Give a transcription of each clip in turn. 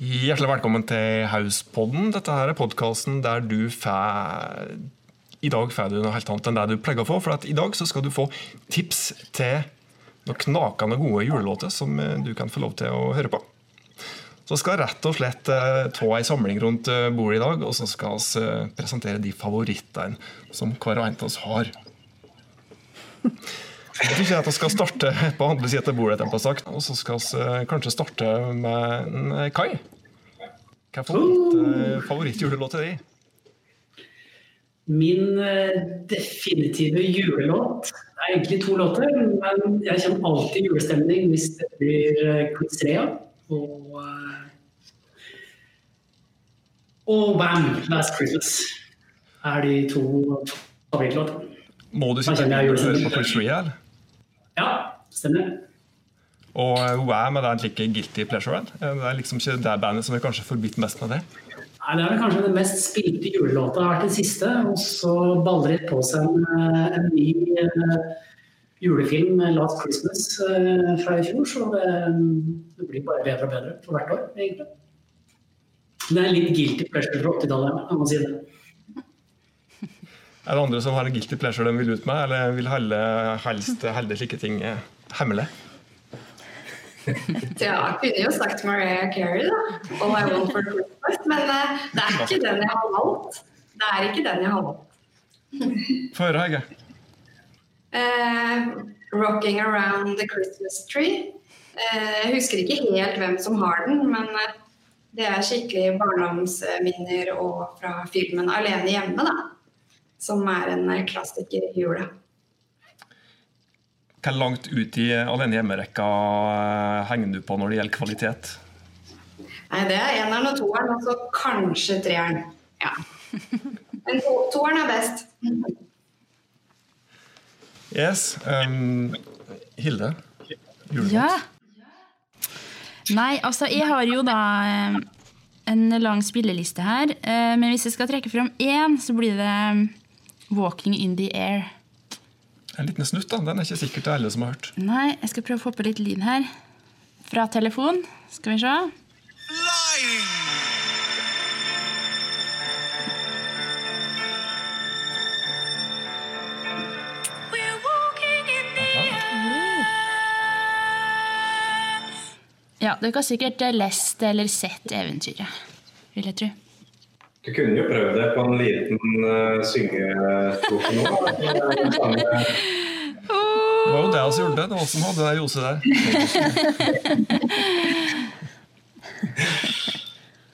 Hjertelig velkommen til Hauspodden. Dette her er podkasten der du får I dag får du noe helt annet enn det du pleier å få. For i dag skal du få tips til noen knakende gode julelåter som eh, du kan få lov til å høre på. Så skal rett og slett eh, ta ei samling rundt eh, bordet i dag, og så skal vi presentere de favorittene som hver og en av oss har. Jeg tror at vi skal starte på andre siden av bordet, og så skal vi kanskje starte med Kai. Hva er favorittjulelåt til deg? Min definitive julelåt er egentlig to låter, men jeg kjenner alltid julestemning hvis det blir uh, og og Bam! Last Christmas er de to favorittlåtene. Må du sitte og høre på Chris Rea, eller? Ja, stemmer. Og hun er med den like guilty pleasure. Det er liksom ikke det bandet som er kanskje forbudt mest med det? Nei, Det er vel kanskje den mest spilte julelåta har vært den siste. Og så baller det på seg en, en ny julefilm, 'Last Christmas', fra i fjor. Så det, det, blir bare bedre og bedre for hvert år, egentlig. Det er litt guilty pleasure fra 80-tallet, kan man si det. Er det andre som har en guilty pleasure de vil ut med, eller vil helst holde slike ting hemmelig? Ja, jeg kunne jo sagt Mariah Carey, da. All I Want for Christmas. Men uh, det er ikke den jeg har valgt. Det er ikke den jeg har valgt. Få høre, Hege. Uh, 'Rocking Around the Christmas Tree'. Uh, jeg husker ikke helt hvem som har den, men det er skikkelig barndomsminner og fra filmen 'Alene hjemme', da. Som er en klassiker i jula. Hvor langt ut i alene hjemme-rekka eh, henger du på når det gjelder kvalitet? Nei, Det er eneren og toeren, og så kanskje treeren. Ja. Men to, toeren er best. Yes. Um, Hilde? julemat? Ja. Nei, altså jeg har jo da eh, en lang spilleliste her. Eh, men hvis jeg skal trekke fram én, så blir det 'Walking in the Air'. En liten snutt, da. Den er ikke sikkert det er alle som har hørt. Nei, jeg skal prøve å få på litt lyd her. Fra telefon. Skal vi se. Flying! Ja, dere har sikkert lest eller sett eventyret, vil jeg tro. Du kunne jo prøvd det på en liten uh, syngetrofe nå. Det var jo det vi gjorde. Det Det var som hadde det Jose der.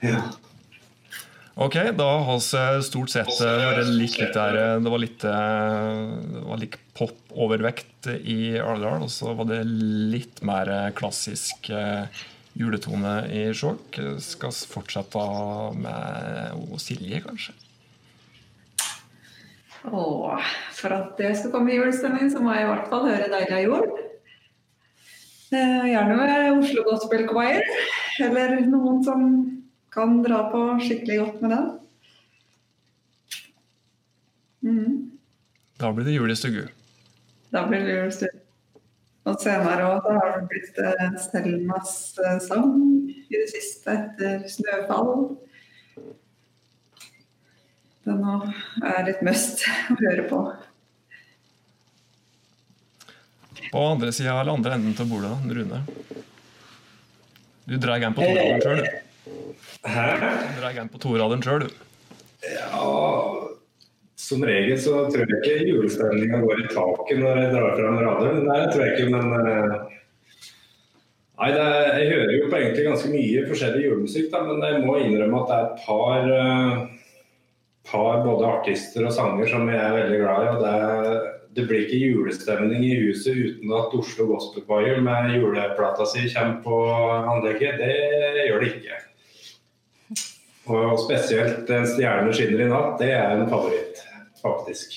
ja. Ok, da har vi stort sett vært eh, litt, litt der eh, Det var litt, det var litt pop-overvekt i Arendal, og så var det litt mer klassisk juletone i Skjåk Skal fortsette med Silje, kanskje? Åh, for at det skal komme i julestemning, så må jeg i hvert fall høre 'Deilig jul'. Eh, gjerne med Oslo Gospel Choir, eller noen som kan dra på skikkelig godt med den. Mm. Da blir det jul i stugu. Da blir det jul i stugu. Og senere også, har det blitt eh, Selmas eh, sang i det siste etter 'Snøfall'. Den er litt must å høre på. På andre sida eller andre enden av bordet, Rune? Du drar en på toraderen sjøl, du. Hæ? Du drar en på toraderen sjøl, du. Ja som regel så tror jeg ikke julestemninga går i taket når jeg drar fram radioen. Nei, det tror jeg ikke, men eh, Nei, er, jeg hører jo på egentlig ganske mye forskjellig julemusikk, da, men jeg må innrømme at det er et par, uh, par både artister og sanger som jeg er veldig glad i. og det, er, det blir ikke julestemning i huset uten at Oslo Gospel Choir med juleplata si kommer på anlegget. Det gjør det ikke. Og spesielt 'En stjerne skinner i natt', det er en favoritt, faktisk.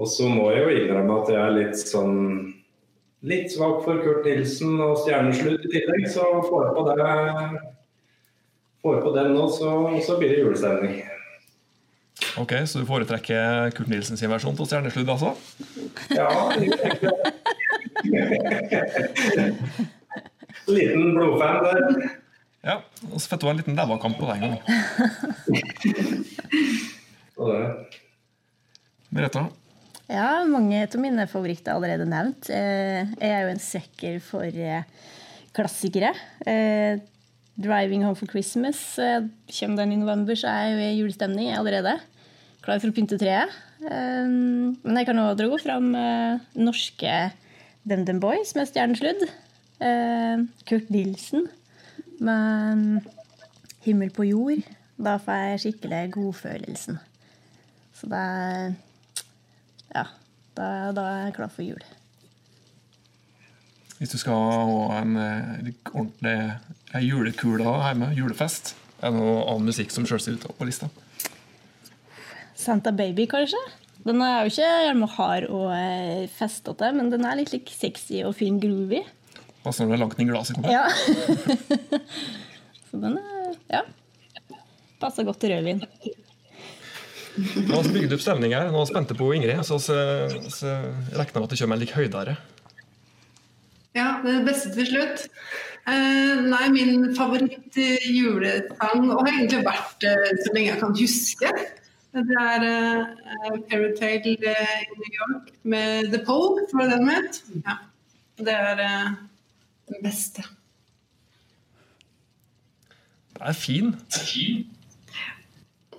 Og så må jeg jo innrømme at jeg er litt sånn litt svak for Kurt Nilsen og Stjerneslutt i tillegg, så får jeg på det får på den nå, så, så blir det julestemning. Ok, Så du foretrekker Kurt Nilsen sin versjon til Stjernesludd, altså? Ja. Liten blodfan der. Ja, og så fikk du en liten dævakamp på deg en gangen. Og det, Mereta? Ja, mange av mine favoritter er allerede nevnt. Eh, Jeg er jo en sekker for eh, klassikere. Eh, 'Driving Home for Christmas' kommer den i november, så er jeg jo i julestemning allerede. Klar for å pynte treet. Men jeg kan òg dra fram norske DumDum Boys med stjernesludd. Eh, Kurt Nilsen med 'Himmel på jord'. Da får jeg skikkelig godfølelsen. Så det er ja, da, da er jeg klar for jul. Hvis du skal ha en eh, ordentlig en julekule hjemme, julefest, er det noe annen musikk som selv ser ut på lista? Santa Baby, kanskje? Den er jo ikke gjerne hard og eh, festete, men den er litt like sexy og fin groovy. Passer når det er langt inn i glasset. Ja. Så den er ja. Passer godt til rødvin. Nå har vi bygd opp stemning her. Nå er spente på Ingrid, så, så, så regner med at det kommer en litt høydere. Ja, det beste til slutt. Eh, nei, min favoritt-julesang, og har egentlig vært eh, så lenge jeg kan huske, det er uh, Fairytale eh, i New York med The Pole, var det den het? Ja. Det er uh, den beste. Det er fin,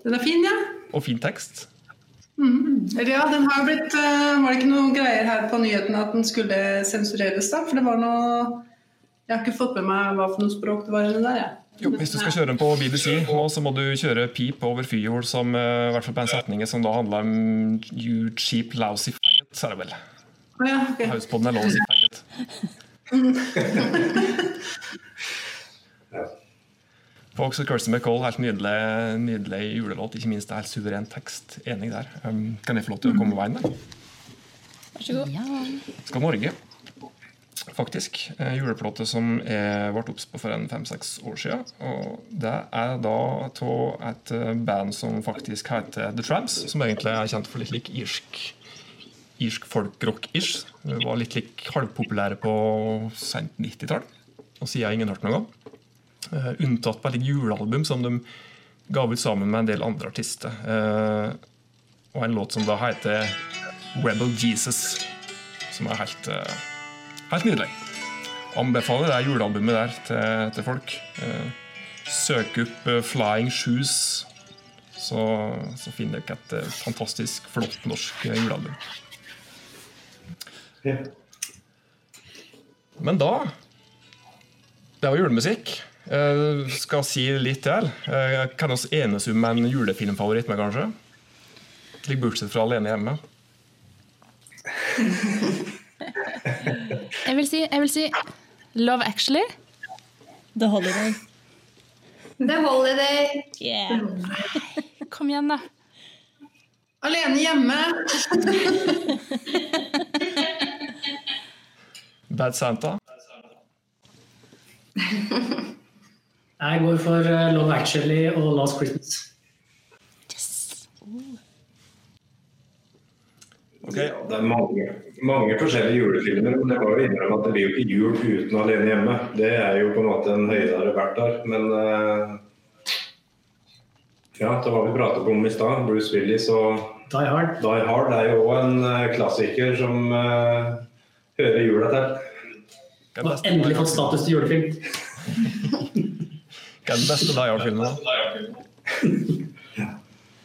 Den er fin, ja. og fin tekst. Mm. ja, den har blitt eh, Var det ikke noe greier her på nyheten at den skulle sensureres, da? For det var noe Jeg har ikke fått med meg hva for noe språk det var inni der, jeg. Jo, hvis du skal kjøre den på BBC, nå, så må du kjøre pip over fyrhjul, som eh, i hvert fall på en setning som da handler om you cheap lousy faggot, er det vel. Ja, ok. Hauspodden er lov å si faggot. Folks og Kirsty McCall, helt nydelig, nydelig julelåt. Ikke minst det helt suveren tekst. Enig der. Um, kan jeg få lov til å komme veien der? Vær så god. Ja. Skal Norge, faktisk. Eh, juleplate som jeg ble obs på for en fem-seks år siden. Og det er da av et eh, band som faktisk heter The Tramps, som egentlig er kjent for litt lik irsk irsk folkrock-ish. Var litt lik halvpopulære på sent 90-tall. Og siden har ingen hørt noe om. Eh, unntatt på et julealbum som de ga ut sammen med en del andre artister. Eh, og en låt som da heter Rebel Jesus, som er helt, eh, helt nydelig. Anbefaler det julealbumet der til, til folk. Søk opp Flying Shoes, så, så finner dere et fantastisk flott norsk julealbum. Men da Det var julemusikk. Eh, skal si litt til. Eh, kan vi enes om en julefilmfavoritt med, kanskje? Litt bortsett fra Alene hjemme. Jeg vil si, jeg vil si Love Actually. The Holiday. The Holiday. Yeah. Kom igjen, da. Alene hjemme. Bad Santa. Jeg går for eh, Love Actually og Last Christmas. Yes! Ok, Ja, det er mange, mange forskjellige julefilmer, men jeg må jo innrømme at det blir jo ikke jul uten Alene hjemme. Det er jo på en måte en høydere verdt der. Men uh, ja, det var vi pratet om i stad. Bruce Willis og Die Hard. Die Hard er jo òg en eh, klassiker som uh, hører jula til. Og endelig fått status til julefilm. Hva er den beste Die Hard-filmen?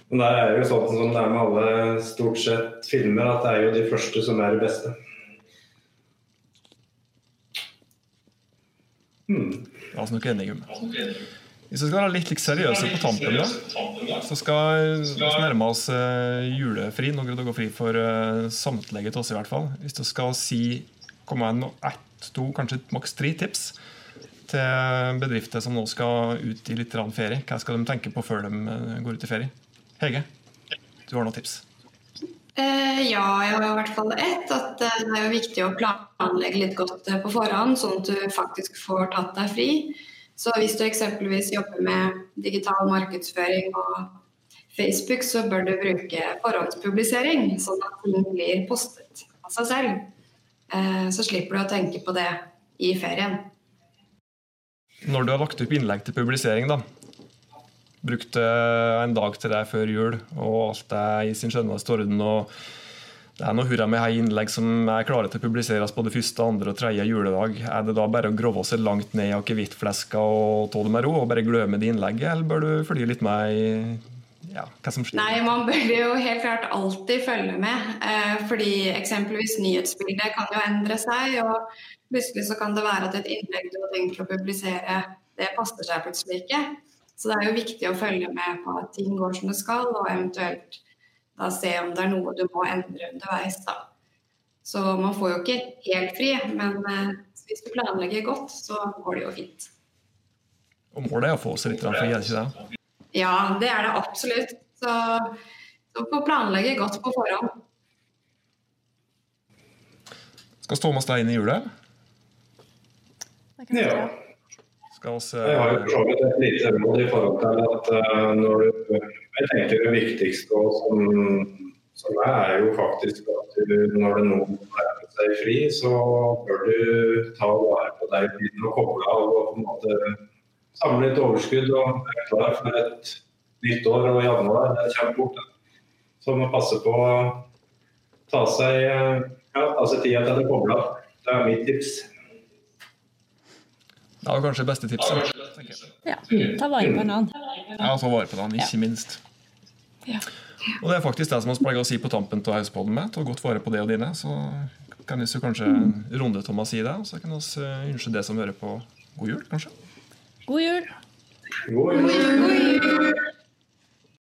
Men det er jo sånn som det er med alle stort sett filmer, at det er jo de første som er det beste. Hmm. Altså noe enig. Hvis vi skal være litt, litt seriøse på tampen, da, så skal vi nærme oss eh, julefri. Noen gå fri for uh, samtlige til oss, i hvert fall. Hvis du skal si komme med ett, to, kanskje maks tre tips til bedrifter som nå skal ut i litt ferie, hva skal de tenke på før de eh, går ut i ferie? Hege, du har noen tips? Eh, ja, jeg har i hvert fall ett. At eh, det er jo viktig å planlegge litt godt eh, på forhånd, sånn at du faktisk får tatt deg fri. Så hvis du eksempelvis jobber med digital markedsføring og Facebook, så bør du bruke forhåndspublisering, sånn at ting blir postet av seg selv. Eh, så slipper du å tenke på det i ferien. Når du har lagt opp innlegg til publisering, da Brukt eh, en dag til deg før jul, og alt er i sin skjønneste orden. og det er noe hurra med hei innlegg som er klare til å publiseres både første, andre og tredje juledag. Er det da bare å grove seg langt ned i akevittfleska og ta det med ro og bare glemme det innlegget, eller bør du følge litt med i ja, hva som skjer? Nei, man bør jo helt klart alltid følge med. Eh, fordi eksempelvis nyhetsbildet kan jo endre seg, og plutselig så kan det være at et innlegg du har tenkt å publisere, det passer seg plutselig ikke. Så det er jo viktig å følge med på at ting går som det skal, og eventuelt da se om det er noe du må endre underveis. da. Så man får jo ikke helt fri, men eh, hvis du planlegger godt, så går det jo fint. Og målet er å få seg litt fri, er det ikke det? Ja, det er det absolutt. Så, så får planlegge godt på forhånd. Skal Thomas stå med oss deg inn i hjulet? Ja. Skal oss, Jeg har jo for så vidt et lite råd i forhold til at uh, når du Jeg tenker det viktigste og som, som er, er jo faktisk at du, når det nå nærmer seg fri, så bør du ta vare på deg tiden og koble av og på en måte samle litt overskudd og være klar for et nytt år og januar. Det kommer fort. Så man passer på å ta seg, eh, ja, ta seg tida til det koble av. Det er mitt tips. Det var kanskje beste tipset. Ja, ta vare på hverandre. Ja, ta vare på den, ikke minst. Ja. Og det er faktisk det som vi pleier å si på tampen av Hauspodden med. Ta godt vare på det og dine. Så kan vi så kanskje runde Thomas i si det, og så kan vi ønske det som hører på, god jul, kanskje. Guir. Guir. Guir.